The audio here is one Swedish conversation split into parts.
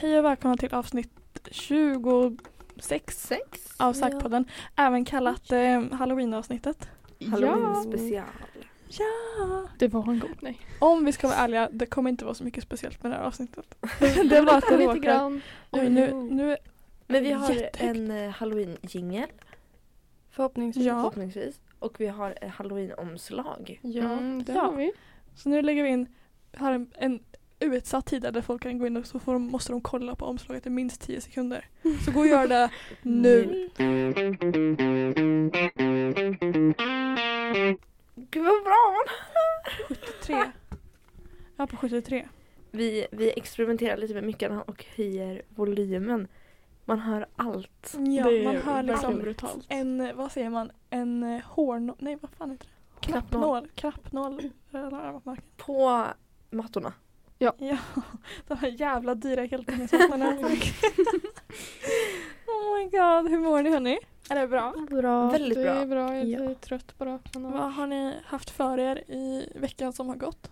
Hej och välkomna till avsnitt 26 Sex. av Sackpodden. Även kallat eh, Halloween-avsnittet. Halloween Ja, special. Ja! det var en god. Nej. Om vi ska vara ärliga, det kommer inte vara så mycket speciellt med det här avsnittet. det var att det Lite råkar... grann. Oj, nu, nu, Men vi har Jättehögt. en eh, halloween-jingel Förhoppningsvis. Ja. förhoppningsvis. Och vi har ett halloween-omslag. Ja, Mm, det ja. har vi. så nu lägger vi in, har en, en utsatt tid där folk kan gå in och så får de, måste de kolla på omslaget i minst 10 sekunder. Så gå och gör det nu. Gud vad bra! 73. Jag är på 73. Vi, vi experimenterar lite med mickarna och höjer volymen. Man hör allt. Ja, det man hör liksom brutalt. en, vad säger man, en eh, hårnål, nej vad fan heter det? Knappnål. Knappnål. Knappnål. På mattorna. Ja, de här jävla dyra heltäckningsvattnen. oh my god, hur mår ni hörni? Är det bra? Bra. Väldigt det bra. är bra. Jag är Ja. trött bara. Vad har ni haft för er i veckan som har gått?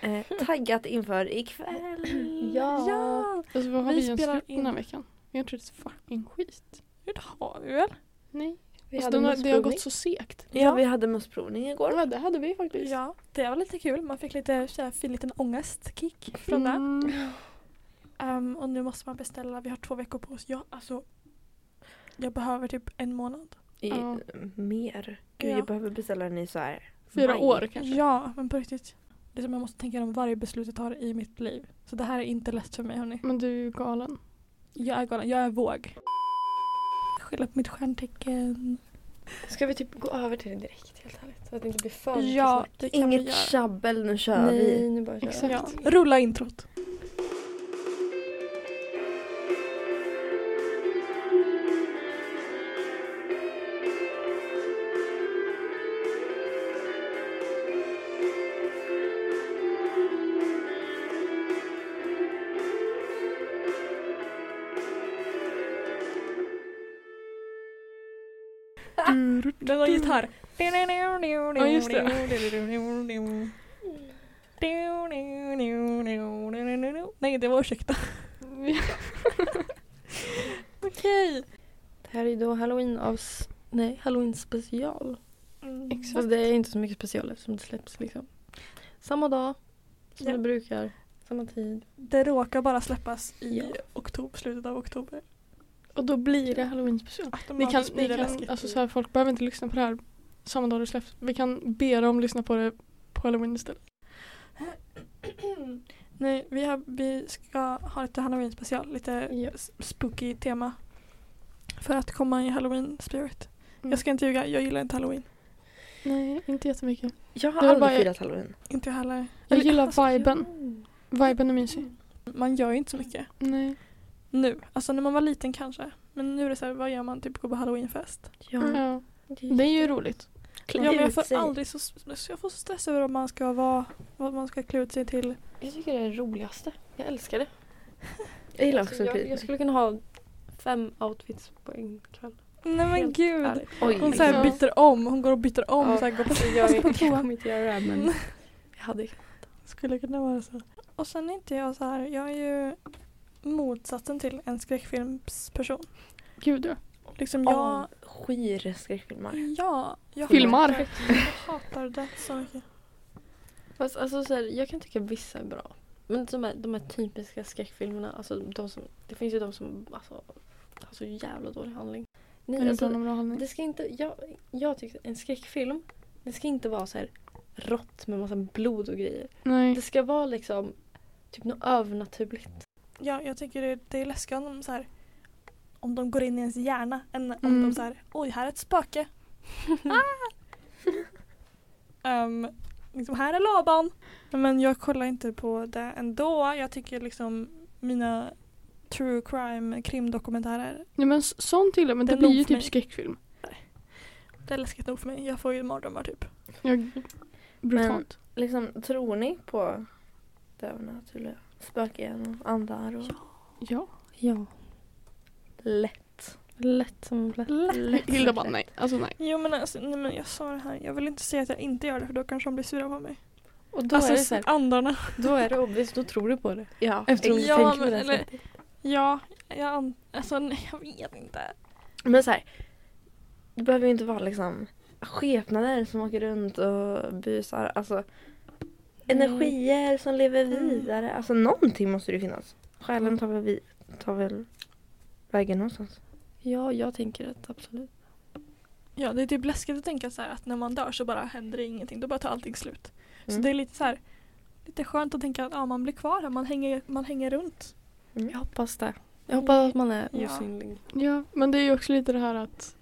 Eh, taggat inför ikväll. Ja. ja! Alltså, vad har Vi vi, ens gjort den här in. veckan? Vi har inte ett fucking skit. Det har vi väl? Nej. Vi Alltså, hade det har gått så segt. Ja, vi hade mussprovning igår. Ja, det hade vi faktiskt. Ja, det var lite kul. Man fick lite så här, fin liten ångestkick från det. Mm. Ehm, och nu måste man beställa, vi har två veckor på oss. Ja, alltså. Jag behöver typ en månad. I, Ja. Mer. Gud, Ja. jag behöver beställa den i så här Fyra maj. år kanske. Ja, men på riktigt. Det är som jag måste tänka om varje beslut jag tar i mitt liv. Så det här är inte lätt för mig hörni. Men du är ju galen. Jag är galen, jag är våg. Skylla på mitt stjärntecken. Ska vi typ gå över till det direkt helt ärligt? Så att det inte blir för mycket Ja, snack. det kan vi Inget göra. tjabbel, nu kör Nej, vi. nu bara kör Exakt. Ja, rulla introt. Den har gitarr. Ja, just Nej, det var ursäkta. Okej. Det här är då halloween av... Nej, halloween special. Exakt. Fast det är inte så mycket special eftersom det släpps liksom. Samma dag som Ja. det brukar. Samma tid. Det råkar bara släppas i Ja. oktober, slutet av oktober. Och då blir det halloween special. Ni kan, ni kan, alltså så här, folk behöver inte lyssna på det här samma dag det släpps. Vi kan be dem lyssna på det på halloween istället. Nej, vi, har, vi ska ha lite halloween special, lite s- spooky tema. För att komma i halloween spirit. Mm. Jag ska inte ljuga, jag gillar inte halloween. Nej, inte jättemycket. Jag har aldrig bara- firat halloween. Inte jag heller. Jag Eller, gillar alltså, viben. Viben är mysig. Man gör ju inte så mycket. Nej. Nu. Alltså när man var liten kanske. Men nu är det så här, vad gör man? Typ gå på halloweenfest. Ja. Ja. Det är ju roligt. Ja, men jag får sig. aldrig så, så jag får så stress över om man ska vara, vad man ska klä ut sig till. Jag tycker det är det roligaste. Jag älskar det. Jag gillar Alltså, också jag, jag, jag skulle kunna ha fem outfits på en kväll. Nej men Helt gud. ärligt. Oj, Hon så här byter om, hon går och byter om. Ja, Så här, går på, alltså, jag, på jag toa. kommer inte göra det men jag hade Skulle kunna vara så. Och sen är inte jag så här, jag är ju motsatsen till en skräckfilmsperson. Gud ja. Liksom jag, jag skyr skräckfilmer. ja, jag Filmar. hatar, jag hatar det så mycket. Fast alltså så här, jag kan tycka vissa är bra. Men de här, de här typiska skräckfilmerna, alltså de som, det finns ju de som alltså, har så jävla dålig handling. Är Nej, det alltså, handling? det ska inte, jag, jag tycker en skräckfilm, det ska inte vara så här rått med massa blod och grejer. Nej. Det ska vara liksom typ något övernaturligt. Ja, jag tycker det, det är läskigt om de så här, om de går in i ens hjärna än om Mm. de så här, oj här är ett spöke. ah! um, liksom här är Laban. Men jag kollar inte på det ändå. Jag tycker liksom mina true crime krimdokumentärer Ja, men sånt gillar jag, men Det det, blir ju typ mig. skräckfilm. Det är läskigt nog för mig. Jag får ju mardrömmar typ. Jag, brutalt. Liksom, tror ni på det övernaturliga? Spöken och andar och Ja. Ja. lätt. Lätt som lätt. Lätt. Hilda bara nej. Alltså nej. Jo men, alltså, nej, men jag sa det här. Jag vill inte säga att jag inte gör det för då kanske de blir sura på mig. Och då alltså är det så här, andarna. då är det obvious, då tror du på det. Ja, Eftersom du Ja, tänker på men- det här eller- sättet. Ja, jag, alltså, nej, jag vet inte. Men så här, det behöver ju inte vara liksom skepnader som åker runt och busar. Alltså energier som lever Mm. vidare. Alltså någonting måste det ju finnas. Själen tar väl, vi, tar väl vägen någonstans. Ja, jag tänker att absolut. Ja, det är typ läskigt att tänka så här att när man dör så bara händer det ingenting. Då bara tar allting slut. Så Mm. det är lite så här lite skönt att tänka att ja, man blir kvar här. Man hänger, man hänger runt. Mm. Jag hoppas det. Jag hoppas att man är Ja. osynlig. Ja, men det är ju också lite det här att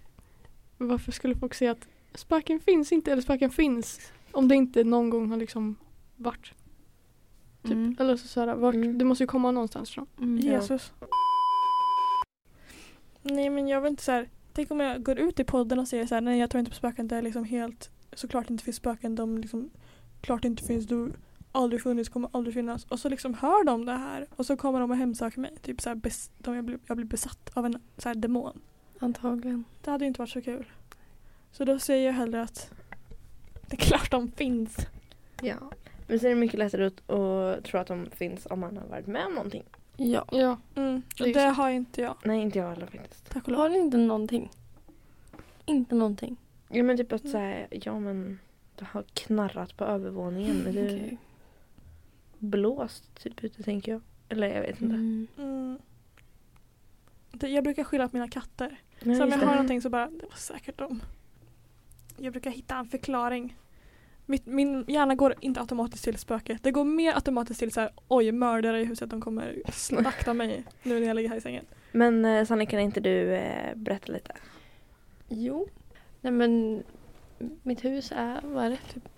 varför skulle folk säga att spöken finns inte eller spöken finns om det inte någon gång har liksom varit. Typ. Mm. Eller så, så här, vart, Mm. det måste ju komma någonstans ifrån. Mm. Ja. Jesus. Nej men jag vill inte så här. Tänk om jag går ut i podden och säger så här, nej jag tror inte på spöken. Det är liksom helt, såklart inte finns spöken. De liksom, klart inte finns. Du aldrig funnits, kommer aldrig finnas. Och så liksom hör de det här. Och så kommer de och hemsöker mig. Typ så här, bes, de, jag, blir, jag blir besatt av en så här demon. Antagligen. Det hade ju inte varit så kul. Så då säger jag hellre att det är klart de finns. Ja. Men sen är det mycket lättare att, tro att de finns om man har varit med om någonting. Ja. Ja, Mm. Det det har inte jag. Nej, inte jag heller faktiskt. Tack och Har lov. du inte någonting? Inte någonting. Ja men typ att säga, ja men det har knarrat på övervåningen. Eller Okej. blåst typ ute tänker jag. Eller jag vet inte. Mm. Mm. Det, jag brukar skylla på mina katter. Nej, Så om jag det. har någonting så bara, det var säkert dem. Jag brukar hitta en förklaring. Mitt, min hjärna går inte automatiskt till spöke. Det går mer automatiskt till så här, oj mördare i huset, de kommer slakta mig nu när jag ligger här i sängen. Men eh, Sanni kan inte du eh, berätta lite? Jo. Nej men mitt hus är, vad är det, typ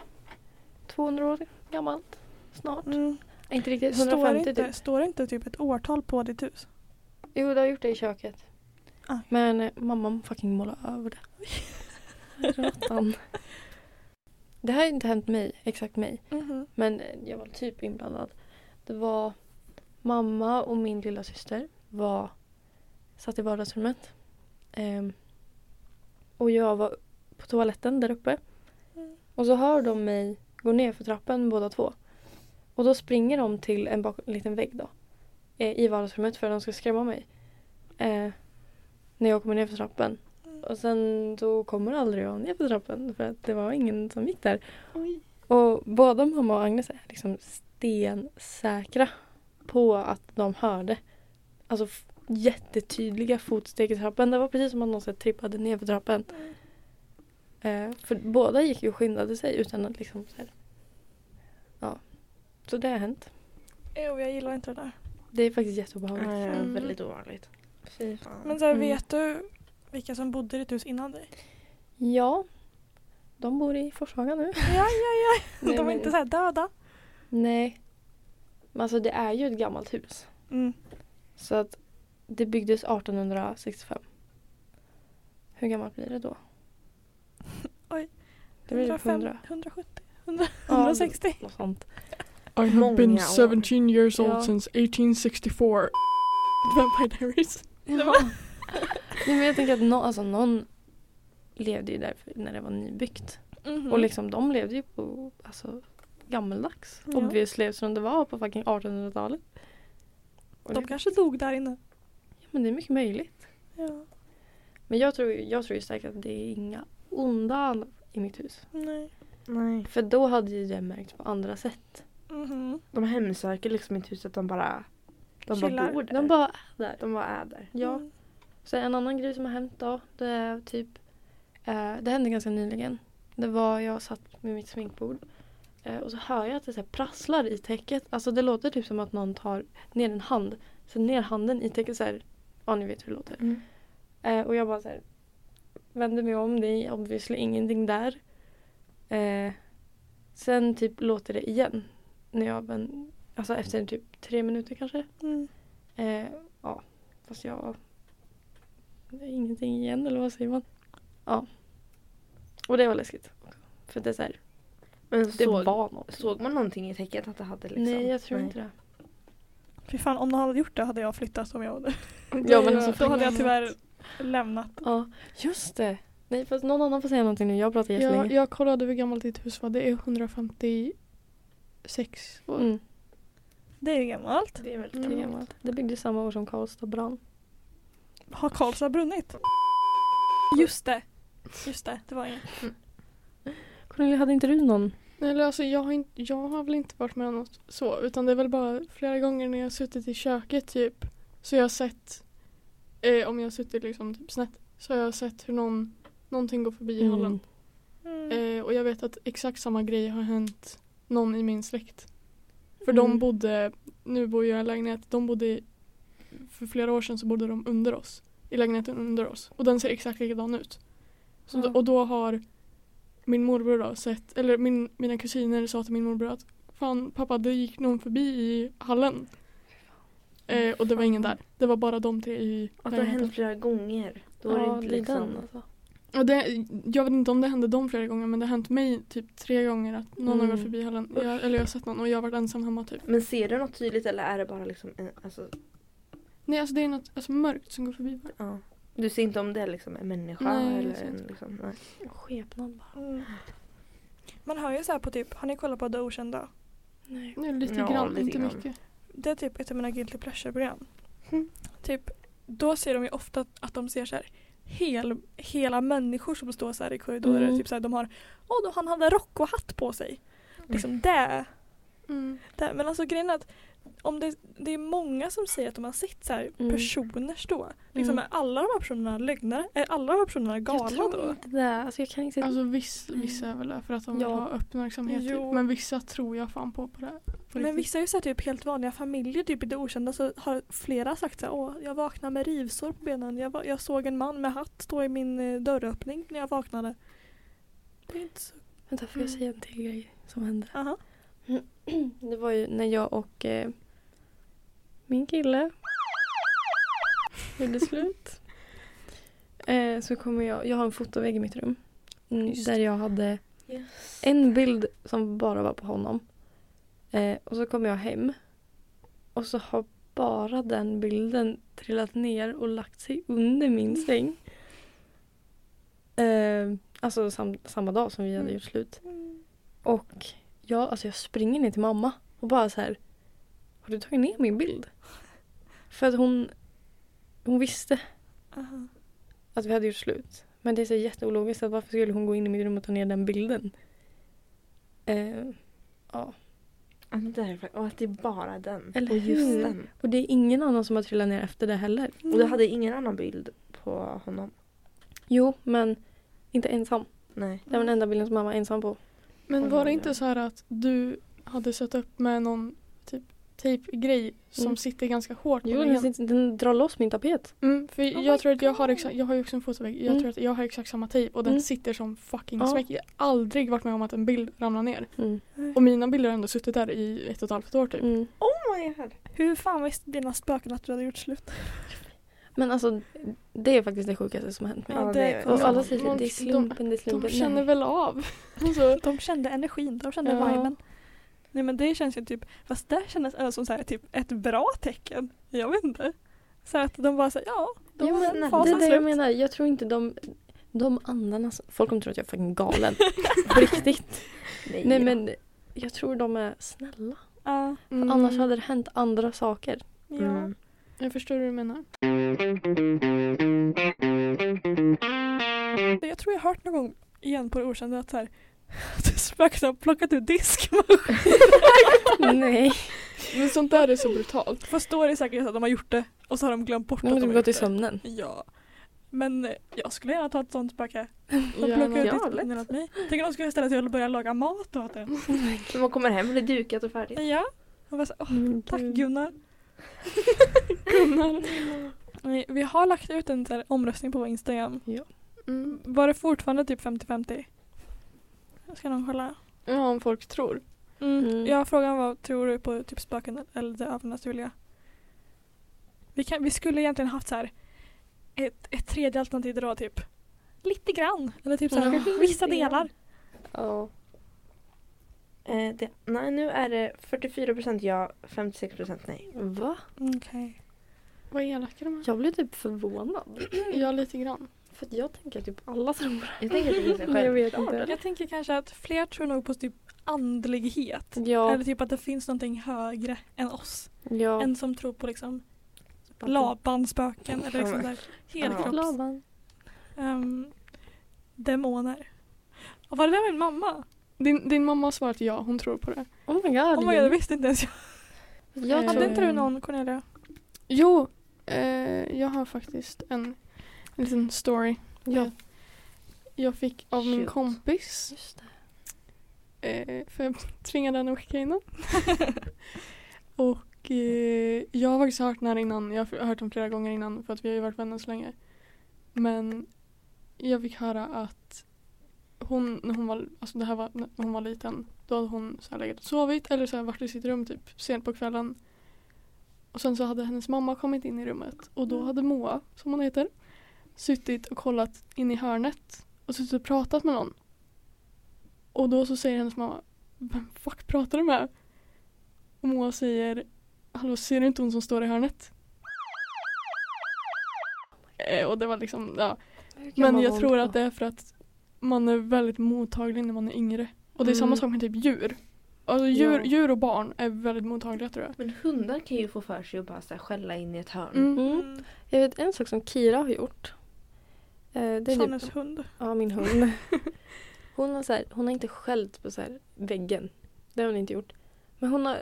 200 år gammalt. Snart. Mm. Inte riktigt, Står, 150 det inte, typ. står det inte typ ett årtal på ditt hus? Jo, det har gjort det i köket. Ah. Men eh, mamma fucking målade över det. Det här har inte hänt mig, exakt mig. Mhm. Men jag var typ inblandad. Det var mamma och min lilla syster var satt i vardagsrummet. Ehm, och jag var på toaletten där uppe. Mm. Och så hör de mig gå ner för trappen båda två. Och då springer de till en, bak- en liten vägg då. Eh, I vardagsrummet för att de ska skrämma mig. Eh, när jag kommer ner för trappen. Och sen då kommer aldrig jag ner för trappen för att det var ingen som gick där. Oj. Och både mamma och Agnes är liksom stensäkra på att de hörde. Alltså jättetydliga fotsteg i trappen. Det var precis som att någon trippade ner för trappen. Eh, för båda gick ju och skyndade sig utan att liksom så här. Ja. Så det har hänt. Jo, jag gillar inte det där. Det är faktiskt jätteobehagligt. Ja, ja, Mm. väldigt ovanligt. Fy fan. Men så här, Mm. vet du vilka som bodde i ditt hus innan dig? Ja. De bor i Forshaga nu. Ja, ja, ja. Nej, De är men- inte så här döda. Nej. Men alltså det är ju ett gammalt hus. Mm. Så att det byggdes 1865. Hur gammalt blir det då? Oj. Det blir typ 105, 100. 170, 100, Ja, 160. Något sånt. I have been år. 17 years old Ja. since 1864. Vampire Diaries. Ja. Nej, men jag tänker att nå, alltså, någon levde ju där när det var nybyggt. Mhm. Och liksom de levde ju på alltså, gammeldags. Ja. Obviously eftersom det var på fucking 1800-talet. Och De det, kanske dog där inne. ja, men det är mycket möjligt. Ja. Men jag tror, jag tror ju säkert att det är inga onda andar i mitt hus. Nej. Nej. För då hade ju det märkts på andra sätt. Mhm. De hemsöker liksom inte huset, de bara, de bara Chillar. bor där. De bara är där. de bara är där. Ja. Mm. Så en annan grej som har hänt då, det är typ eh, Det hände ganska nyligen. Det var jag satt med mitt sminkbord eh, och så hör jag att det så här prasslar i täcket. Alltså det låter typ som att någon tar ner en hand. Så ner handen i täcket så här. Ja ni vet hur det låter. Mm. Eh, och jag bara så här vänder mig om, det är obviously ingenting där. Eh, sen typ låter det igen. När jag vänder, alltså efter typ tre minuter kanske. Mm. Eh, ja, fast jag... Ingenting igen eller vad säger man? Ja. Och det var läskigt. För det är så här, Men det såg, var något. såg man någonting i täcket att det hade liksom? Nej, jag tror Nej. inte det. Fy fan, om de hade gjort det hade jag flyttat om jag hade. Ja, men alltså, Då hade jag tyvärr lämnat. Ja, just det. Nej, fast någon annan får säga någonting nu. Jag pratar Jag, jättelänge. jag kollade hur gammalt ditt hus var. Det är 150 sex år. Mm. Det är ju gammalt. Det är väldigt Mm. gammalt. Det byggdes samma år som Karlstad brann. Har Karlstad brunnit? Just det. Just det, det var inget. Cornelia, hade inte du någon? Eller alltså jag har, inte, jag har väl inte varit med om något så utan det är väl bara flera gånger när jag har suttit i köket typ så jag har sett eh, om jag har suttit liksom typ snett så har jag sett hur någon någonting går förbi i hallen. Mm. Eh, och jag vet att exakt samma grej har hänt någon i min släkt. För Mm. de bodde, nu bor jag i lägenhet, de bodde för flera år sedan så bodde de under oss. I lägenheten under oss. Och den ser exakt likadan ut. Så Ja. då, och då har min morbror då sett, eller min, mina kusiner sa till min morbror att Fan pappa det gick någon förbi i hallen. Eh, och det var ingen där. Det var bara de tre i Och det har hänt flera gånger. Då är det ja, inte det är liksom... alltså. Och det, jag vet inte om det hände dem flera gånger men det har hänt mig typ tre gånger att någon har Mm. gått förbi hallen. Jag, eller jag har sett någon och jag har varit ensam hemma typ. Men ser du något tydligt eller är det bara liksom en, alltså, Nej alltså det är något alltså, mörkt som går förbi bara. ja. Du ser inte om det är liksom en människa Nej, eller en liksom, nej. Skepnad bara. Mm. Man hör ju så här på typ, har ni kollat på Det Okända? Nej. Nej, lite Ja, grann, lite inte grann. mycket. Det är typ ett av mina guilty pleasure-program. Mm. Typ, då ser de ju ofta att de ser så här hel, hela människor som står så här i korridorer. Mm. Typ så här, de har, åh då han hade rock och hatt på sig. Liksom det. Mm. det. Men alltså grejen är att om det, det är många som säger att de har sett så här Mm. personer stå. Liksom Mm. är alla de här personerna lögnare? Är alla de här personerna galna jag tror då? inte det. Alltså jag kan inte... Alltså viss, vissa är väl där för att de vill Ja. ha uppmärksamhet. Typ. Jo. Men vissa tror jag fan på på det. här, På Men vissa är ju så här, typ helt vanliga familjer, typ det okända så har flera sagt så här, åh jag vaknade med rivsår på benen. Jag, jag såg en man med hatt stå i min eh, dörröppning när jag vaknade. Det är inte så... Vänta, får jag Mm. säga en till grej som hände? Aha. Det var ju när jag och eh, min kille gjorde slut. Eh, så kommer jag, jag har en fotovägg i mitt rum. Mm, Just där jag hade Yes. en bild som bara var på honom. Eh, och så kom jag hem. Och så har bara den bilden trillat ner och lagt sig under min säng. Eh, alltså sam, samma dag som vi hade Mm. gjort slut. Och jag, alltså jag springer ner till mamma och bara så här. Har du tagit ner min bild? För att hon, hon visste Aha. att vi hade gjort slut. Men det är så jätteologiskt att varför skulle hon gå in i mitt rum och ta ner den bilden? Eh, ja. Men fakt- och att det är bara den. Eller och just hur? den. Och det är ingen annan som har trillat ner efter det heller. Och du hade ingen annan bild på honom? Jo, men inte ensam. Nej. Det var den enda bilden som mamma var ensam på. Men var det inte så här att du hade satt upp med någon typ tejpgrej som Mm. sitter ganska hårt på Jo, väggen? den, den drar loss min tapet. Mm, för Oh jag tror att jag har exakt, jag har ju också en fotovägg. Jag Mm. tror att jag har exakt samma tejp och den Mm. sitter som fucking Ja. smäck. Jag har aldrig varit med om att en bild ramlar ner. Mm. Och mina bilder har ändå suttit där i ett och ett halvt år typ. Mm. Oh my god. Hur fan visste dina spöken att du hade gjort slut? Men alltså, det är faktiskt det sjukaste som har hänt mig. Ja, det Och Ja. alla säger de- att det är slumpen, det är De slumpen. känner Nej. väl av. Alltså, De kände energin, de kände Ja. viben. Nej men det känns ju typ, fast det kändes ändå som så här, typ ett bra tecken. Jag vet inte. Så att de bara säger ja, Jo, var men den det är det jag menar. Jag tror inte de, de andarna... Folk kommer tro att jag är fucking galen. På riktigt. Nej, Nej men jag tror de är snälla. Ja, mm, Annars hade det hänt andra saker. ja. Mm. Jag förstår hur du menar. Jag tror jag har hört någon gång igen på det okända att så här, spöket har plockat ut diskmaskinen. Nej. Men sånt där är så brutalt. Fast då är det säkert så att de har gjort det och så har de glömt bort De att de typ har gått i gjort det. sömnen. Ja. Men jag skulle gärna ta ett sånt spöke. De plockar ut Ja, diskmaskinen åt mig. Tänk om de skulle ställa sig och börja laga mat åt en. Så man kommer hem och det är dukat och färdigt. Ja. Och bara så, Mm, tack. Gunnar. Gunnar. Vi har lagt ut en här omröstning på vår Instagram. Mm. Var det fortfarande typ 50-50? Ska någon kolla? Ja, om folk tror. Mm. Mm. Ja, frågan var, tror du på typ spöken eller det övernaturliga? Vi, kan, vi skulle egentligen haft så här ett, ett tredje alternativ då typ lite grann. Eller typ så här, Ja. vissa delar. Ja. Eh, det, nej, nu är det 44% ja, 56% nej. Va? Okej. Vad elaka de är. Jag blev typ förvånad. Ja, lite grann. För att jag tänker typ alla tror Jag tänker ganska Nej, jag vet inte. Jag tänker kanske att fler tror nog på typ andlighet. Ja. Eller typ att det finns någonting högre än oss. ja. En som tror på liksom labanspöken eller liksom där helkropps... Laban. ehm, demoner. Och var det där min mamma? Din, din mamma har svarat ja, hon tror på det. Oh my god. Oh my god, det visste inte ens jag. jag Eh, Hade tror... inte du någon Cornelia? Jo, eh, jag har faktiskt en, en liten story. Ja. Jag fick av min Shoot. kompis, Just det. eh, för jag tvingade henne att skicka in den. Och eh, jag har faktiskt hört den här innan, jag har hört den flera gånger innan för att vi har ju varit vänner så länge. Men jag fick höra att hon, när hon var, alltså det här var när hon var liten, då hade hon så här legat och sovit eller så här varit i sitt rum typ sent på kvällen. Och sen så hade hennes mamma kommit in i rummet och då hade Moa, som hon heter, suttit och kollat in i hörnet och suttit och pratat med någon. Och då så säger hennes mamma, vem fuck pratar du med? Och Moa säger, hallå ser du inte hon som står i hörnet? Eh, och det var liksom, ja. Men jag tror att det är för att man är väldigt mottaglig när man är yngre. Och det är samma Mm. sak med typ djur. Alltså djur, Ja. djur och barn är väldigt mottagliga tror jag. Men hundar kan ju få för sig att bara så här, skälla in i ett hörn. Mm. Mm. Jag vet en sak som Kira har gjort. Eh, det är Sannes typ, hund. ja, min hund. Hon har, så här, hon har inte skällt på så här, väggen. Det har hon inte gjort. Men hon har,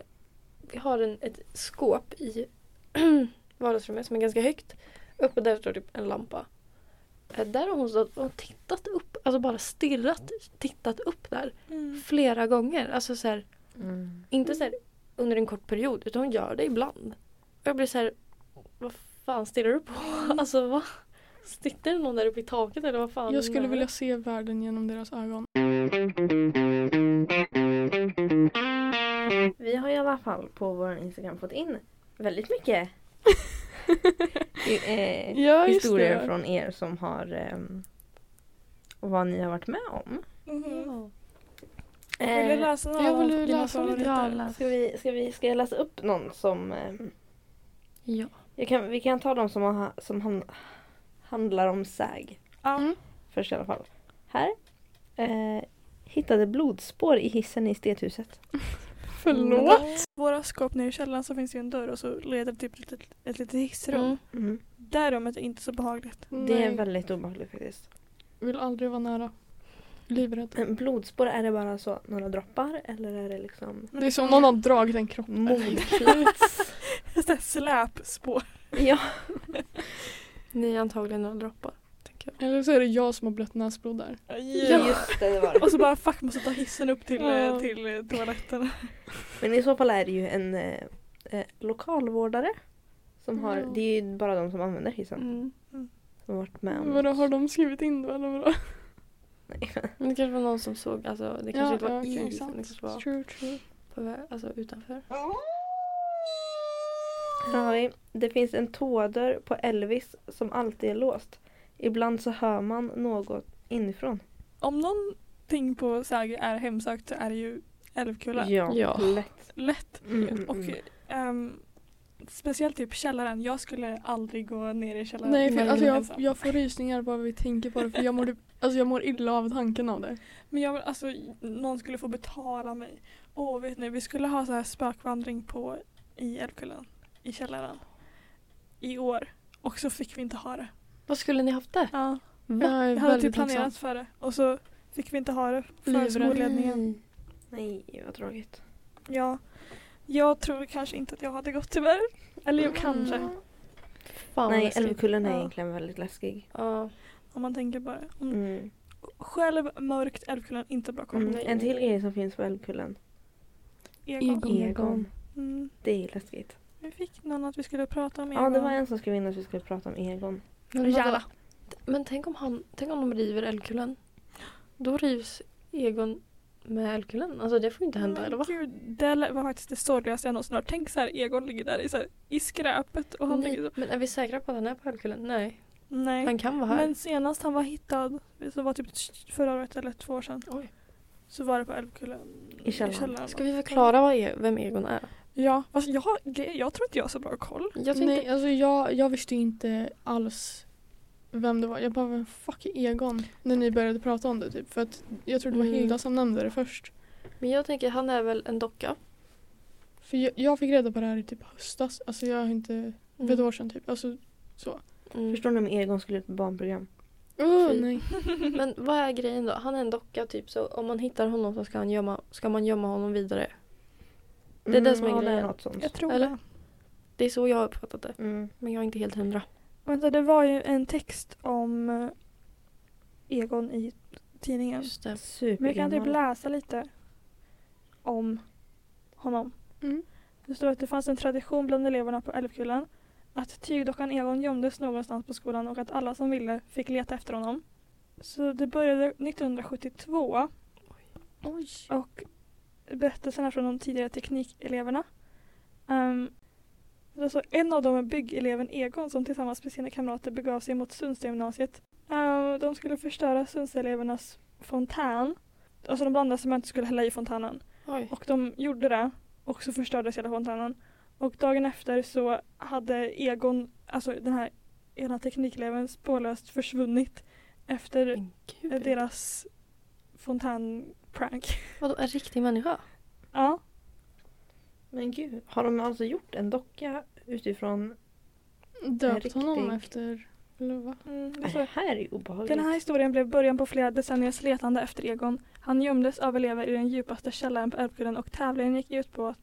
vi har en, ett skåp i vardagsrummet som är ganska högt. Uppe där står typ en lampa. Eh, Där har hon stått och tittat upp, alltså bara stirrat, tittat upp där Mm. flera gånger. Alltså så här, Mm. inte så här under en kort period utan hon gör det ibland. Och jag blir så här, vad fan stirrar du på? Alltså vad? Sitter det någon där uppe i taket eller vad fan? Jag skulle vilja se världen genom deras ögon. Vi har i alla fall på vår Instagram fått in väldigt mycket eh, Ja, historier det. från er som har ehm, vad ni har varit med om. Mhm. Ja. Vill du Eh, läsa några jag vill läsa lite. favoriter? Ja, läs. ska, vi, ska, vi, ska jag läsa upp någon som ehm, Ja. jag kan, Vi kan ta de som, har, som han, handlar om säg. Ja. Mm. Först i alla fall. Här. Eh, hittade blodspår i hissen i stethuset. Förlåt. Våra skåp nere i källaren så finns ju en dörr och så leder det typ ett litet, ett litet hissrum. Mm. Mm. Det rummet är inte så behagligt. Det är Nej, väldigt obehagligt faktiskt. vill aldrig vara nära. Livrädd. Men blodspår, är det bara så några droppar eller är det liksom Det är som om någon har dragit en kropp. här Släpspår. ja. Ni är antagligen några droppar. Jag. Eller så är det jag som har blött näsblod där. just det, det var det. Och så bara fuck måste ta hissen upp till, Ja. eh, till eh, toaletten. Men i så fall är det ju en eh, eh, lokalvårdare. Som har, Ja. det är ju bara de som använder hissen. Mm. Som har varit med om Vadå, har de skrivit in då eller vadå? Nej. Men det kanske var någon som såg, alltså det kanske inte var i hissen, sant. det kanske var True, true. på väg, alltså utanför. Här har vi. Det finns en toadörr på Elvis som alltid är låst. Ibland så hör man något inifrån. Om någonting på Säger är hemsökt så är det ju Älvkulla. Ja, Ja. lätt. Lätt. Mm, Och mm. ehm, speciellt typ källaren. Jag skulle aldrig gå ner i källaren. Nej, för alltså jag, jag får rysningar bara vi tänker på det för jag mår, typ- alltså jag mår illa av tanken av det. Men jag alltså någon skulle få betala mig. Åh vet ni, vi skulle ha så här spökvandring på i Älvkullen. I källaren. I år. Och så fick vi inte ha det. Vad skulle ni haft det? Ja. Jag Va? är Vi hade typ planerat för det. Och så fick vi inte ha det för Livrädd. skolledningen. Nej, vad tråkigt. Ja. Jag tror kanske inte att jag hade gått tyvärr. Eller jo, kanske. Fan Nej. Älvkullen är Ja. egentligen väldigt läskig. Ja. Om man tänker det. Om, Mm. Själv mörkt Älvkullen, inte bra koll. Mm. En till grej som finns på Älvkullen. Egon. Egon. Egon. Mm. Det är läskigt. Vi fick någon att vi skulle prata om Egon. Ja, det var en som skrev in att vi skulle prata om Egon. Men, vadå? Jävlar. men tänk om han, tänk om de river Älvkullen. Då rivs Egon med Älvkullen. Alltså det får inte hända eller va? Gud, det var faktiskt det sorgligaste jag någonsin hört. Tänk så här, Egon ligger där i, så här, i skräpet och han ligger så. men är vi säkra på att han är på Älvkullen? Nej. Nej. Han kan vara här. Men senast han var hittad, så var typ förra året eller två år sedan. Oj. Så var det på Älvkullen. I källaren. Ska vi förklara vad e- vem Egon är? Ja, fast jag, jag tror inte jag har så bra koll. Jag tänkte, Nej, alltså jag, jag visste inte alls vem det var. Jag bara, vem fuck är Egon? När ni började prata om det typ. För att jag tror det var Mm. Hilda som nämnde det först. Men jag tänker han är väl en docka. För jag, jag fick reda på det här i typ höstas. Alltså jag har inte, Mm. för ett år sedan typ. Alltså så. Mm. Förstår ni om Egon skulle ut på barnprogram? Fy. nej. Men vad är grejen då? Han är en docka typ så om man hittar honom så ska, han gömma, ska man gömma honom vidare. Det är det som är ja, det grejen. något sånt. Jag tror Eller? det. Det är så jag har uppfattat det. Mm. Men jag är inte helt hundra. Vänta, det var ju en text om eh, Egon i tidningen. Just det. Men jag kan typ läsa lite om honom. Mm. Det står att det fanns en tradition bland eleverna på Älvkullen att tygdockan Egon gömdes någonstans på skolan och att alla som ville fick leta efter honom. Så det började 1972 Oj. och berättelserna från de tidigare teknikeleverna. Um, står en av dem är byggeleven Egon som tillsammans med sina kamrater begav sig mot Sundstagymnasiet. Um, de skulle förstöra Sundstaelevernas fontän. Alltså de blandade cement och skulle hälla i fontänen. Oj. Och de gjorde det och så förstördes hela fontänen. Och dagen efter så hade Egon, alltså den här ena teknikeleven spårlöst försvunnit efter Men eh, fontänprank. Vadå, en riktig människa? Ja. Men gud, har de alltså gjort en docka utifrån... Döpt riktig- honom efter, eller vad? Mm, det Det står- här är obehagligt. Den här historien blev början på flera decenniers letande efter Egon. Han gömdes av elever i den djupaste källaren på Älvkullen och tävlingen gick ut på att,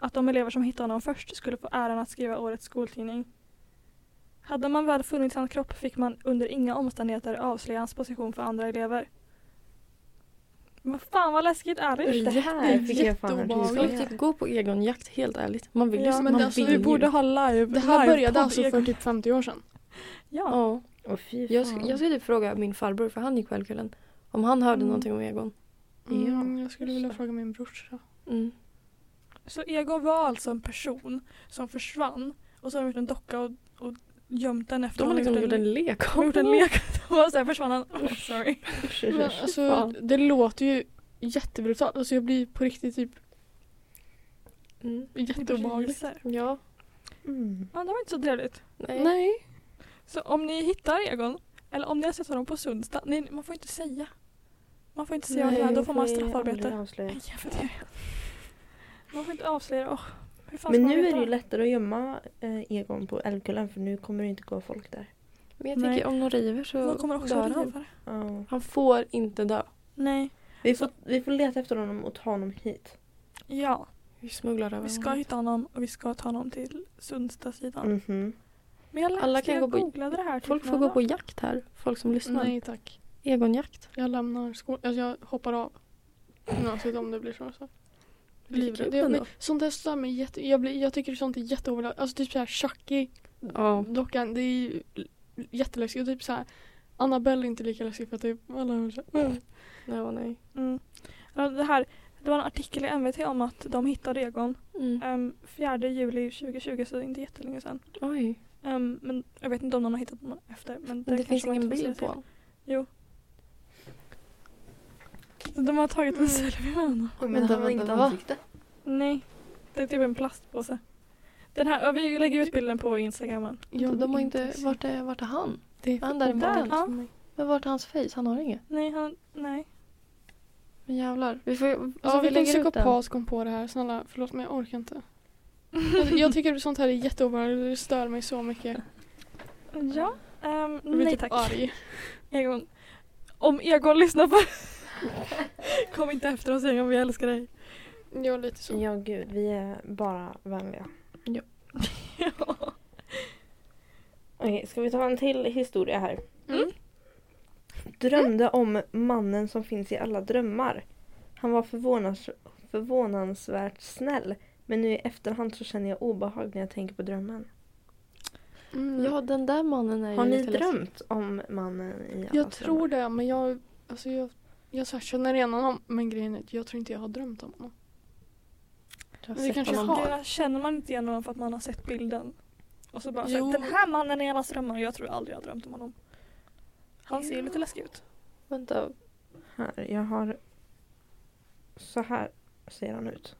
att de elever som hittade honom först skulle få äran att skriva årets skoltidning. Hade man väl funnit hans kropp fick man under inga omständigheter avslöja hans position för andra elever. Men fan vad läskigt är det? Det här fick jag fan jätteobehagligt. Ska typ gå på egonjakt helt ärligt? Man vill ju Ja, men man alltså, vill vi borde ha live. Det här live började alltså Egon. för typ 50 år sedan. Ja. Ja. Åh fy Jag, fan. sk- jag skulle typ fråga min farbror för han gick på Älvkullen. Om han hörde Mm. någonting om Egon. Mm, Ja, jag skulle vilja fråga min brorsa. Mm. Så Egon var alltså en person som försvann och så har de gjort en docka och, och gömt den efter De har liksom gjort en lek De har gjort en lek försvann han. Oh, sorry. Men, alltså, det låter ju jättebrutalt. Alltså jag blir på riktigt typ Mm. jätteobehagligt. Ja. Mm. Ja, det var inte så trevligt. Nej. Nej. Så om ni hittar Egon, eller om ni har sett honom på Sundsta, nej, man får inte säga. Man får inte säga vad det är, då får man ju straffarbete. Nej, jag inte. Man får inte avslöja. Oh, Men nu är det ju lättare att gömma eh, Egon på Älvkullen för nu kommer det inte gå folk där. Men jag Nej. tänker om de river så De kommer också dör han. riva. Ja. Han får inte dö. Nej, Vi, får, vi får leta efter honom och ta honom hit. ja. Vi smugglar över Vi ska honom. hitta honom och vi ska ta honom till Sundsta-sidan. Mhm. Men jag läste, Alla kan jag gå på- googlade det här. typ Folk får några gå på dagar. jakt här. Folk som lyssnar. Nej tack. Egonjakt. Jag lämnar skolan. Alltså jag hoppar av gymnasiet om det blir så. så. Livrädd. Jag, ändå. men, sånt där stör mig jätte... Jag, blir, jag tycker sånt är jätteobehagligt. Alltså typ såhär Chucky, Ja. dockan. Det är ju jätteläskigt. Och typ såhär Annabelle är inte lika läskig för är... Alla hör så här, Ja, nej. Mm. Ja, det, här, det var en artikel i MVT om att de hittade Egon Mm. um, 4 juli 2020 så det är inte jättelänge sedan. Oj. Ehm, men jag vet inte om någon har hittat honom efter. Men det, Men det finns ingen bild på honom. Jo. Så de har tagit en Mm. selfie med honom. Men Vänta, han har inget ansikte. Nej. Det är typ en plastpåse. Den här, ja, vi lägger ut bilden på Instagramen. Jag de har inte... Vart är, vart är han? Det är Han där obehagligt Ja. Men vart är hans face? Han har inget. Nej, han, nej. Men jävlar. Vi får ja, Alltså vi vilken lägger ut den. psykopat kom på det här? Snälla, förlåt men jag orkar inte. Jag, jag tycker sånt här är jätteobehagligt. Det stör mig så mycket. Ja. Um, nej typ tack. arg. Egon. Om Egon lyssnar på Kom inte efter oss Egon, vi älskar dig. Är lite så. Ja gud, vi är bara vänliga. ja. Okej, ska vi ta en till historia här? Mm. Drömde om mannen som finns i alla drömmar. Han var förvånans förvånansvärt snäll. Men nu i efterhand så känner jag obehag när jag tänker på drömmen. Mm. Ja, den där mannen är ju Har ni lite läskig. drömt om mannen i alla Jag tror det men jag, alltså jag, jag så här känner igen honom men grejen är att jag tror inte jag har drömt om honom. Men det kanske honom. har. Det känner man inte igen honom för att man har sett bilden. Och så bara Jo. sagt, den här mannen är i allas drömmar. Jag tror aldrig jag har drömt om honom. Han ser lite läskig ut. Vänta. Här, jag har... Så här ser han ut.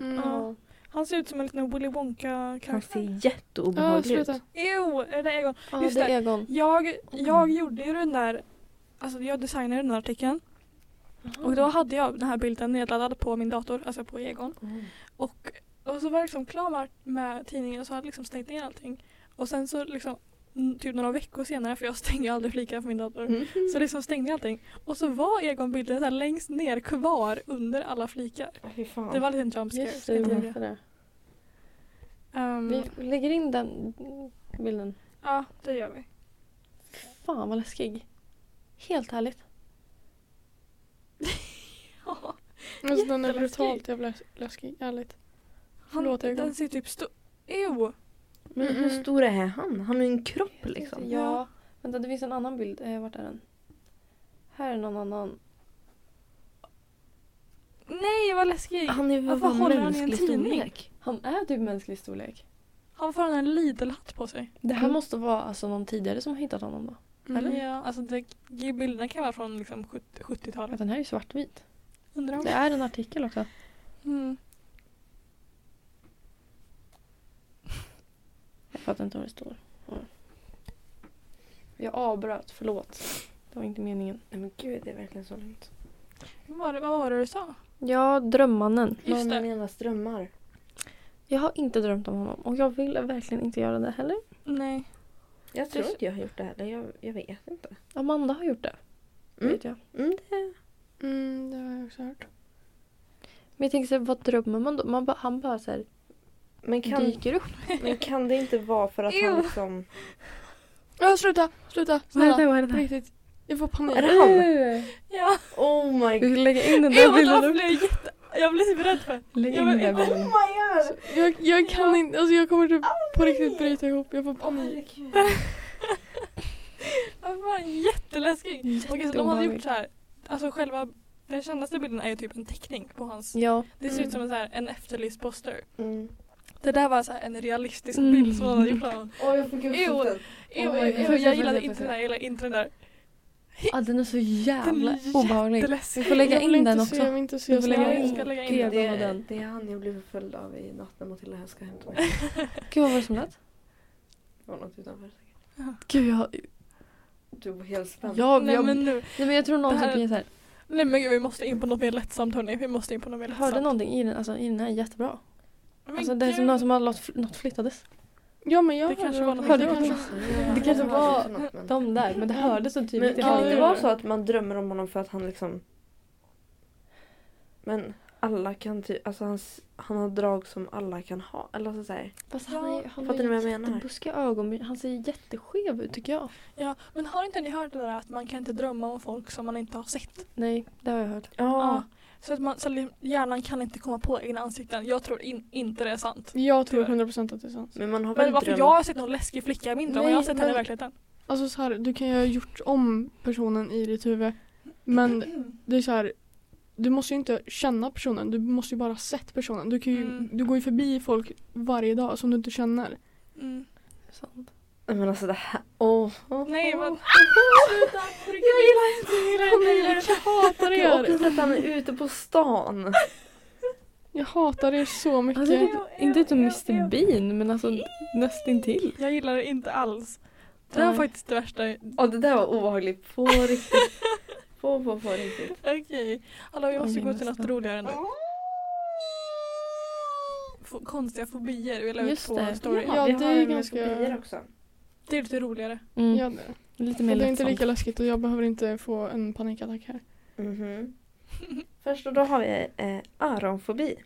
Mm. Ja. Han ser ut som en liten Willy Han Wonka-karaktär. ser Ja, jätteobehaglig ut. sluta. Jo, är det Egon? Ja, Just det är det. Egon. Jag, jag gjorde ju den där, alltså jag designade den där artikeln. Och då hade jag den här bilden nedladdad på min dator, alltså på Egon. Mm. Och, och så var jag liksom klar med, med tidningen och så hade jag liksom stängt ner allting. Och sen så liksom mm, typ några veckor senare, för jag stänger ju aldrig flikar på min dator. Mm. Så liksom stängde jag allting. Och så var Egon-bilden här längst ner kvar under alla flikar. Fan. Det var en liten jump scare. Just det, det. Ehm, Vi lägger in den bilden. Ja, det gör vi. Fan vad läskig. Helt härligt. Ja. Alltså den är brutalt jävla läs- läskig, ärligt. Han, Förlåt, Egon. den ser typ stor... Ew! Men hur stor är han? Han har ju en kropp liksom. Ja. Vänta det finns en annan bild. Eh, vart är den? Här är någon annan. Nej vad läskig! Han är bara håller han i en mänsklig storlek. Han är typ mänsklig storlek. Han får en Lidl-hatt på sig. Det här Mm. måste vara alltså någon tidigare som har hittat honom då. Eller? Ja, alltså det, bilderna kan vara från liksom 70 För 70-talet. den här är ju svartvit. Undrar om... Det är en artikel också. Mm. Jag fattar inte vad det står. Ja. Jag avbröt, förlåt. Det var inte meningen. Nej men gud, det är verkligen så lugnt. Vad var, det, vad var det du sa? Ja, Drömmannen. Just Någon det. enas drömmar. Jag har inte drömt om honom och jag vill verkligen inte göra det heller. Nej. Jag tror inte jag har gjort det heller. Jag, jag vet inte. Amanda har gjort det. Mm. Vet jag. Mm, det... Mm, det har jag också hört. Men jag tänker så här, vad drömmer man då? Man han bara så här, Men, kan, dyker upp. men kan det inte vara för att han liksom... Ja, sluta! Sluta! Snälla! Vad är det där? riktigt. Jag får panik. Är det han? Ja. Oh my Vi god. ska lägga in den där bilden. jag upp. blev jätte... Jag blev typ rädd för. Lägg Jag in den där bilden. god. Jag, jag kan inte, alltså jag kommer typ på riktigt bryta ihop. Jag får panik. Han var jätteläskig. Okej, så de hade gjort så här. Alltså själva den kändaste bilden är ju typ en teckning på hans. Ja. Det ser ut som en, så här, en efterlyst poster. Mm. Det där var så här en realistisk Mm. bild som han hade gjort av honom. Åh, jag fick upp Ew. foten. Ew, Oh jag gillade inte den där, jag gillade inte den där. Ah, den är så jävla Den är obehaglig. Vi får lägga vill in den också. Jag vill inte se så lägga här. jag ska lägga in Det, den. det är han jag blev förföljd av i natt när Matilda här ska hämta mig. Gud vad var det som lät? Det var något utanför säkert. Gud jag... Du var helt spänd. Jag, Nej jag, men nej, nu. men jag tror Det någonting här- kan jag säga. Nej men gud vi måste in på något mer lättsamt hörni. Vi måste in på något mer lättsamt. hörde någonting i den, alltså i den här jättebra. Men Alltså det är som någon som har låt, något flyttades. Ja men jag Det kanske hörde var något Hörde det kanske- Det kanske var något, men- De där, men det hördes så tydligt. Men kan det inte vara så att man drömmer om honom för att han liksom... Men alla kan typ, alltså han, han har drag som alla kan ha. Eller så säger Fast han, är, han Fattar ni vad jag menar? jättebuskiga ögon. Han ser jätteskev ut tycker jag. Ja men har inte ni hört det där att man kan inte drömma om folk som man inte har sett? Nej, det har jag hört. Ja. Ja. Så att man, så hjärnan kan inte komma på egna ansikten. Jag tror in, inte det är sant. Jag tror Tyvärr. 100% att det är sant. Men man har väl Men varför drömt... jag har sett någon läskig flicka i min dröm och jag har Nej, sett henne i men- verkligheten. Alltså så här, du kan ju ha gjort om personen i ditt huvud. Men det är så här, du måste ju inte känna personen, du måste ju bara ha sett personen. Du, kan ju, Mm. du går ju förbi folk varje dag som du inte känner. Mm. Sant. Men alltså det här... Åh. åh, Nej åh. men Sluta! Jag också sett han är ute på stan. Jag hatar er så mycket. Alltså, inte, inte som Mr Bean men alltså nästintill. Jag gillar det inte alls. Det var faktiskt det värsta. Och det där var obehagligt på riktigt. På, på, på riktigt. Okej. Hallå vi Ja, måste gå till något roligare nu. F- konstiga fobier vi la ut Just på det. story. Ja, vi det har är ganska- fobier också. Det är lite roligare. Mm. Ja, det. Lite mer det är inte lika läskigt och jag behöver inte få en panikattack här. Mhm. Först och då har vi eh, öronfobi.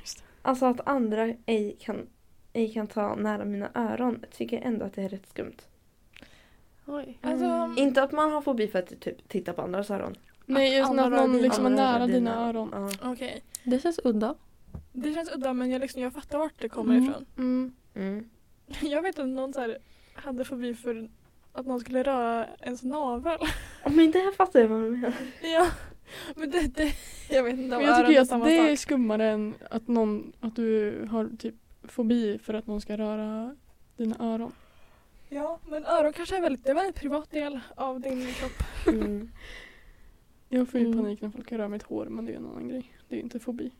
Just det. Alltså att andra ej kan, ej kan ta nära mina öron tycker jag ändå att det är rätt skumt. Oj. Alltså, Mm. Inte att man har fobi för att typ titta på andras öron. Nej, just rör någon liksom är nära dina öron. Ja. Okej. Det känns udda. Det känns udda men jag, liksom, jag fattar vart det kommer Mm. ifrån. Mm. Mm. Jag vet att någon så här, hade fobi för att någon skulle röra ens navel. Men det här fattar jag vad du menar. ja. Men det, det, jag vet inte om Men jag tycker att samma det är skummare än att, någon, att du har typ fobi för att någon ska röra dina öron. Ja, men öron kanske är väldigt, det är en väldigt privat del av din kropp. Mm. Jag får ju Mm. panik när folk röra mitt hår men det är en annan grej. Det är ju inte fobi.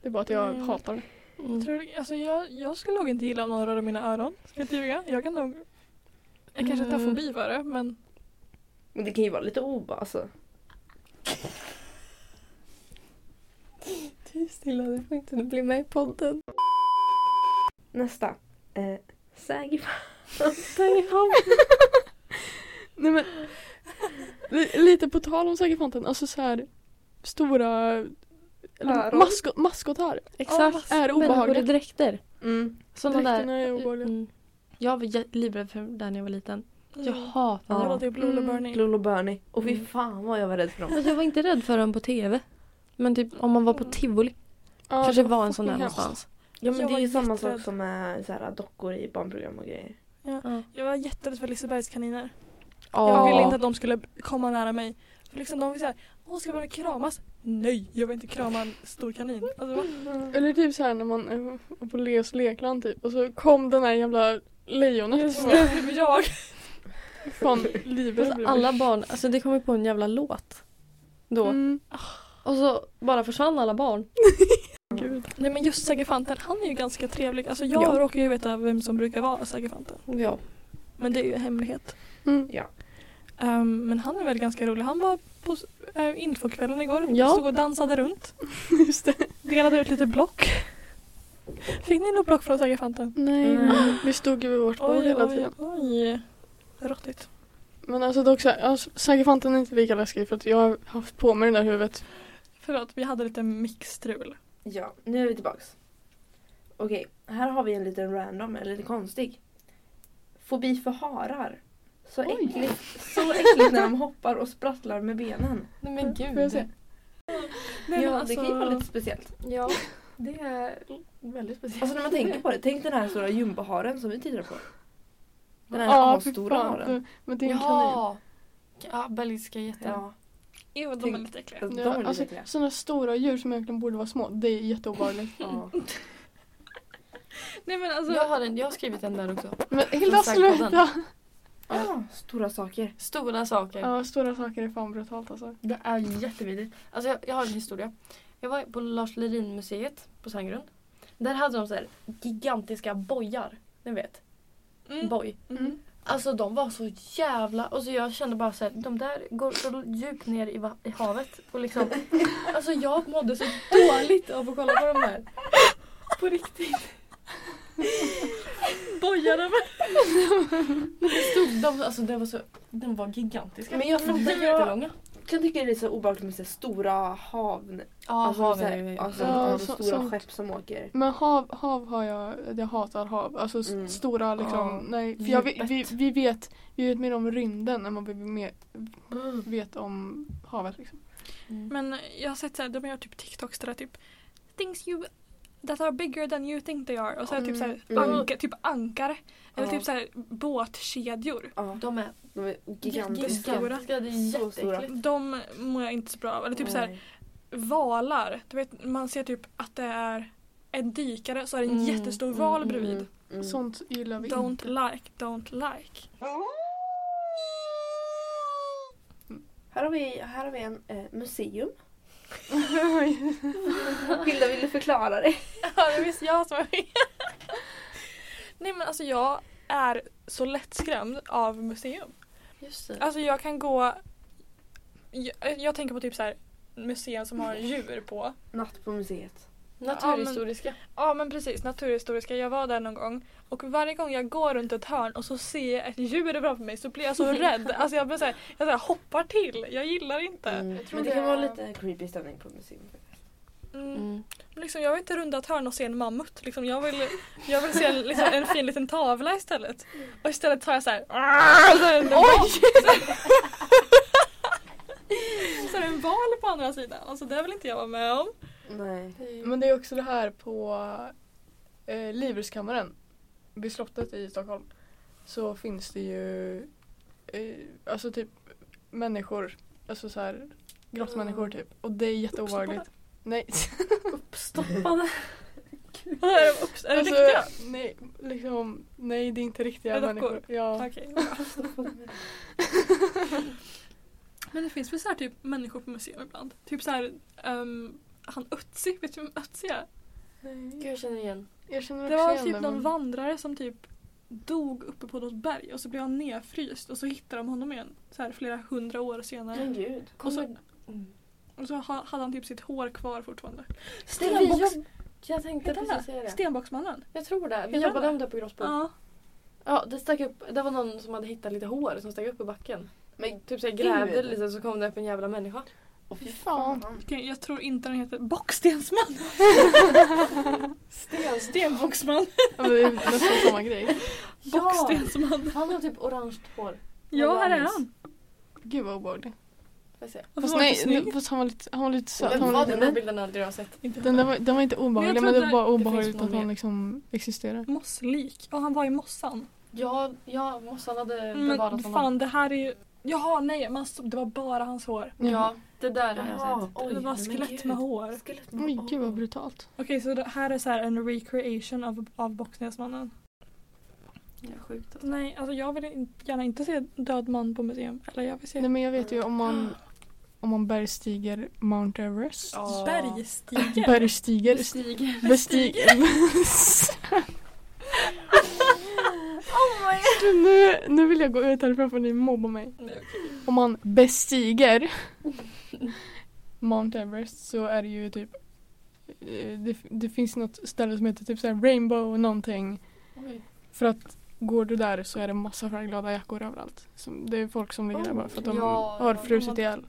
Det är bara att jag Mm. hatar det. Mm. Jag, tror, alltså jag, jag skulle nog inte gilla om någon rörde mina öron. Ska jag inte ljuga? Jag kan nog... Jag kanske inte har Mm. fobi för det men... Men det kan ju vara lite oba alltså. Tyst stilla, du får inte bli med i podden. Nästa. Eh, Säg Nej men, li, lite på tal om Sägerfanten, alltså så här stora eller Öron. maskot, maskotar Exakt. är Människor i obehagliga. dräkter. Mm. Sådana där. Dräkterna är obehagliga. Mm. Jag var jä- livrädd för det när jag var liten. Jag Mm. hatade Ja, dem. det är Blue Mm. Bernie. Lolo Bernie. Och fy Mm. fan vad jag var rädd för dem. Alltså, jag var inte rädd för dem på tv. Men typ om man var på tivoli. Ja, kanske det var en sån där någonstans. Ja men Jag det är ju samma sak som med så här, dockor i barnprogram och grejer. Ja. Jag var jätterädd för Lisebergs kaniner. Ja. Jag ville inte att de skulle komma nära mig. För liksom de var såhär, åh ska vi kramas? Nej, jag vill inte krama en stor kanin. Alltså, va? Eller typ så här när man eh, var på Leos lekland typ och så kom den här jävla lejonet. Jag. Fan livet Alltså, alla barn, alltså det kom ju på en jävla låt. Då. Mm. Och så bara försvann alla barn. Gud. Nej men just Sagerfanten, han är ju ganska trevlig. Alltså jag Ja. råkar ju veta vem som brukar vara Sagerfanten. Ja. Men det är ju en hemlighet. Mm. Ehm, men han är väl ganska rolig. Han var på uh, infokvällen igår. Ja. Stod och dansade runt. Just det. Delade ut lite block. Fick ni något block från Sagerfanten? Nej, Mm. vi stod ju vid vårt bord hela tiden. oj. Råttigt. Men alltså dock så här, alltså, är inte lika läskig för att jag har haft på mig det där huvudet. Förlåt, vi hade lite mixstrul. Ja, nu är vi tillbaks. Okej, här har vi en liten random, eller lite konstig. Fobi för harar. Så Oj. äckligt, så äckligt när de hoppar och sprattlar med benen. Nej men Får jag se? Nej, ja, men det kan ju vara lite speciellt. Ja, det är väldigt speciellt. Alltså när man tänker på det, tänk den här stora jumboharen som vi tittar på. Den här fy asstora haren. Men det är en kanin. Ja! Ja, belgiska jätten. Ja, Jo, de är lite äckliga. de är Ja, lite alltså, äckliga. sådana stora djur som egentligen borde vara små, det är jätteobehagligt. Ja. Nej men alltså. Jag har, en, jag har skrivit en där också. Men Hilda sluta! Ah, stora saker. Stora saker. Ja, stora saker är fan brutalt alltså. Det är jättevidrigt. Alltså jag, jag har en historia. Jag var på Lars Lerin museet på Sandgrund. Där hade de så här gigantiska bojar. Ni vet. Mm. Boj. Mm. Alltså de var så jävla... Alltså jag kände bara så här, de där går så djupt ner i, i havet. Och liksom, alltså jag mådde så dåligt av att kolla på de där. På riktigt. Med. Men det stod, de, alltså det var så, de var gigantiska. Men jag fattar, jag Jättelånga. Kan tycka det är så obehagligt med så stora hav... Ja, alltså, så är alltså, Ja, så- stora sånt. skepp som åker. Men hav, hav har jag, jag hatar hav. Alltså Mm. stora liksom, Ja, nej. För jag, vi, vi, vi, vet, vi vet mer om rymden än vad vi mer, vet om havet liksom. Mm. Men jag har sett såhär, de gör typ TikToks där typ Things you that are bigger than you think they are. Och så är det typ såhär Mm. anka, typ ankare. Eller typ såhär båtkedjor. Ja, De är de är gigantiska. Jättestora. Det är Så stora. De mår jag inte så bra av. Eller typ såhär Nej. valar. Du vet, man ser typ att det är en dykare så är det en Mm, jättestor mm, val mm, bredvid. Mm, mm. Sånt gillar vi Don't inte. like, don't like. Här har vi, här har vi en eh, museum. Hilda, vill du förklara det? Ja, det visste jag som med. Nej men alltså jag är så lättskrämd av museum. Just det. Alltså jag kan gå... Jag, jag tänker på typ så här museum som har djur på. Natt på museet. Naturhistoriska. Ja men precis, naturhistoriska. Jag var där någon gång och varje gång jag går runt ett hörn och så ser jag ett djur framför mig så blir jag så rädd. Alltså jag blir så här, jag så här, hoppar till. Jag gillar inte. Mm. Jag Men det det kan vara lite creepy stämning på museum. Mm. Mm. Liksom, jag vill inte runda ett hörn och se en mammut. Liksom, jag, vill, jag vill se en, liksom, en fin liten tavla istället. Och istället tar jag så här. Val- så är det en val på andra sidan. Alltså det vill inte jag vara med om. Nej. Men det är också det här på eh, Livrustkammaren vid slottet i Stockholm. Så finns det ju eh, alltså typ människor, alltså så här grottmänniskor typ. Och det är jätteobehagligt. Nej. Uppstoppade. Är det, ups, är det Alltså, riktiga? Nej, liksom, nej det är inte riktiga Är det människor. dockor? Ja. Okej. Men det finns väl så här typ människor på museum ibland? Typ så här um, han Ötzi, vet du vem Ötzi är? Gud jag känner igen. Jag känner Det var igen typ någon men- vandrare som typ dog uppe på något berg och så blev han nedfryst och så hittade de honom igen så här flera hundra år senare. Men gud. Och så, Mm. Och så ha- hade han typ sitt hår kvar fortfarande. Stenbox, jobb... Jag tänkte precis det? säga det. Stenbocksmannen. Jag tror det. Vi jobbade om det på Grossbo. Ja. Ja, det stack upp. Det var någon som hade hittat lite hår som stack upp i backen. Men typ så jag grävde lite så kom det upp en jävla människa. Åh fy fan. Jag tror inte den heter Bockstensman. Sten. Stenbocksman. Ja, men det är nästan samma grej. Ja! Bockstensman. Han har typ orange hår. Ja, här är han. Gud vad obehagligt. Varför Fast var nej, fast han var lite, han var lite söt. Men Han vad var den här bilden har aldrig jag sett. Inte den, där var, den var inte obehaglig Men men, det var det obehagligt att han liksom existerar. Mosslik. Ja, han var i mossan. Ja, ja mossan hade Men bevarat honom. fan, det här är ju... Jaha, nej, man, stod- det var bara hans hår. Ja, det där har jag sett. Oj, det var skelett med hår. Skelett med Oj hår. gud vad brutalt. Okej, så det här är så här en recreation av, av Bockstensmannen. Ja, sjukt alltså. Nej, alltså jag vill in, gärna inte se död man på museum. Eller jag vill se Nej men jag vet ju om man om man bergstiger Mount Everest. Ja. bergstiger. Bergstiger. Bestiger. Bestiger. nu, nu vill jag gå ut härifrån för ni mobbar mig. Om man bestiger Mount Everest så är det ju typ eh, det, det finns något ställe som heter typ så Rainbow någonting. Oj. För att går du där så är det massa färgglada jackor överallt. Som, det är folk som ligger där bara för att de Ja, har frusit har- ihjäl.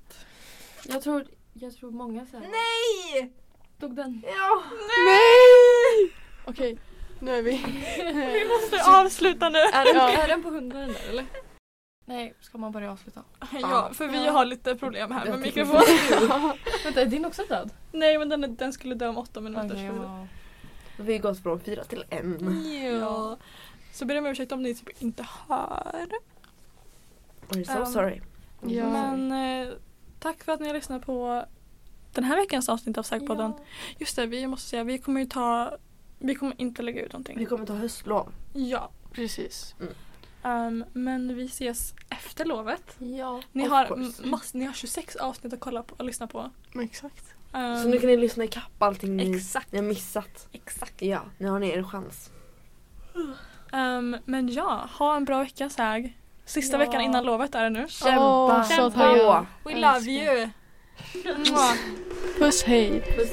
Jag tror, jag tror många säger Nej! Tog den. Ja! Nej! Okej, nu är vi. Vi måste avsluta nu. Är den, Ja. är den på hundra där eller? Nej, ska man börja avsluta? Ja, för vi har lite problem här med Jag tycker mikrofon. Vänta, är din också död? Nej, men den, är- den skulle dö om åtta minuter. Så- ja. Vi har gått från fyra till en. Ja. Så ber jag om ursäkt om ni typ inte hör. I'm so Um, sorry. Ja. Men eh, tack för att ni har lyssnat på den här veckans avsnitt av Sägpodden. Just det, vi måste säga vi kommer ju ta Vi kommer inte lägga ut någonting. Vi kommer ta höstlov. Ja. Precis. ehm, men vi ses efter lovet. Ja. Ni har, mass, ni har 26 avsnitt att kolla på och lyssna på. Exakt. Ehm, Så nu kan ni lyssna ikapp allting ni, Exakt. ni har missat. Exakt. Ja, nu har ni er chans. Ehm, men ja, ha en bra vecka Säg. Sista Ja. veckan innan lovet är det nu. Kämpa Åh, så på! taggad. We love you! Puss hej. Puss.